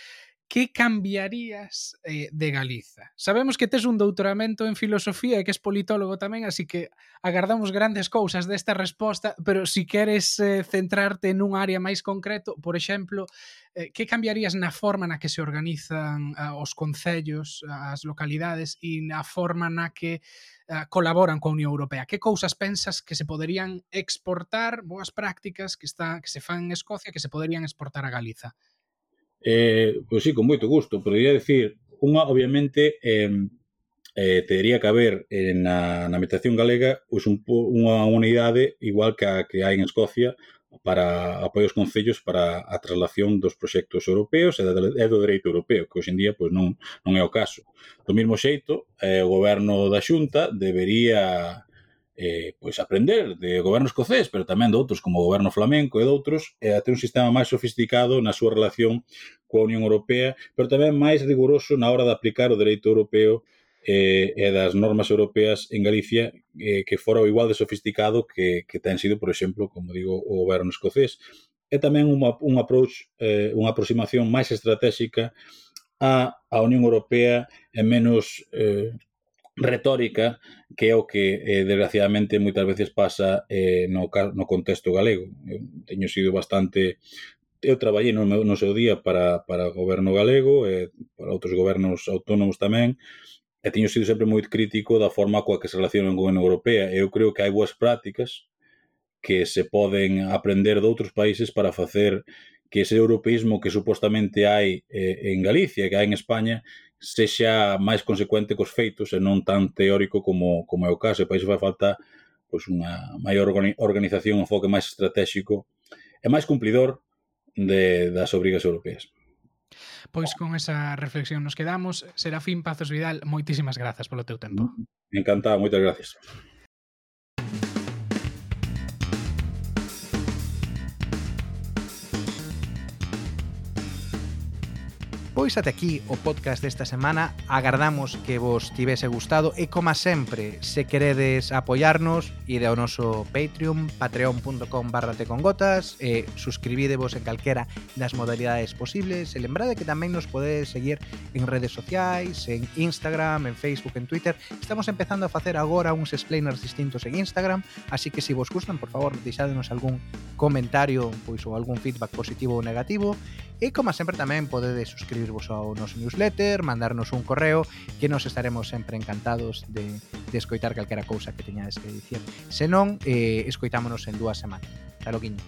que cambiarías eh, de Galiza? Sabemos que tes un doutoramento en filosofía e que és politólogo tamén, así que agardamos grandes cousas desta resposta, pero si queres eh, centrarte nun área máis concreto, por exemplo, eh, que cambiarías na forma na que se organizan eh, os concellos, eh, as localidades e na forma na que eh, colaboran coa Unión Europea? Que cousas pensas que se poderían exportar, boas prácticas que está que se fan en Escocia, que se poderían exportar a Galiza? Eh, pois sí, con moito gusto. Podería decir, unha, obviamente, eh, eh, teria que haber eh, na, na meditación galega pois un, unha unidade igual que a que hai en Escocia para apoio aos concellos para a traslación dos proxectos europeos e, da, e do dereito europeo, que hoxe en día pois non, non é o caso. Do mesmo xeito, eh, o goberno da Xunta debería eh, pois aprender de goberno escocés, pero tamén de outros como o goberno flamenco e de outros, e a ter un sistema máis sofisticado na súa relación coa Unión Europea, pero tamén máis riguroso na hora de aplicar o dereito europeo eh, e das normas europeas en Galicia eh, que fora o igual de sofisticado que, que ten sido, por exemplo, como digo, o goberno escocés. E tamén unha, un approach, eh, unha aproximación máis estratégica a, a Unión Europea e menos eh, retórica que é o que eh, desgraciadamente moitas veces pasa eh, no, no contexto galego. Eu teño sido bastante eu traballei no, meu, no seu día para, para o goberno galego e para outros gobernos autónomos tamén e teño sido sempre moi crítico da forma coa que se relaciona con a Unión Europea eu creo que hai boas prácticas que se poden aprender de outros países para facer que ese europeísmo que supostamente hai eh, en Galicia, que hai en España, sexa máis consecuente cos feitos e non tan teórico como, como é o caso. E para iso vai falta pois, unha maior organización, un enfoque máis estratégico e máis cumplidor de, das obrigas europeas. Pois con esa reflexión nos quedamos. Serafín Pazos Vidal, moitísimas grazas polo teu tempo. Encantado, moitas gracias. Pois ate aquí o podcast desta semana. Agardamos que vos tivese gustado e, como sempre, se queredes apoiarnos, ide ao noso Patreon, patreon.com barra tecongotas, e suscribidevos en calquera das modalidades posibles. E lembrade que tamén nos podedes seguir en redes sociais, en Instagram, en Facebook, en Twitter. Estamos empezando a facer agora uns explainers distintos en Instagram, así que se si vos gustan, por favor, deixádenos algún comentario pois ou algún feedback positivo ou negativo. E, como sempre, tamén podedes suscribir suscribirvos ao noso newsletter, mandarnos un correo, que nos estaremos sempre encantados de, de escoitar calquera cousa que teñades que dicir. Se non, eh, escoitámonos en dúas semanas. Hasta loquiño.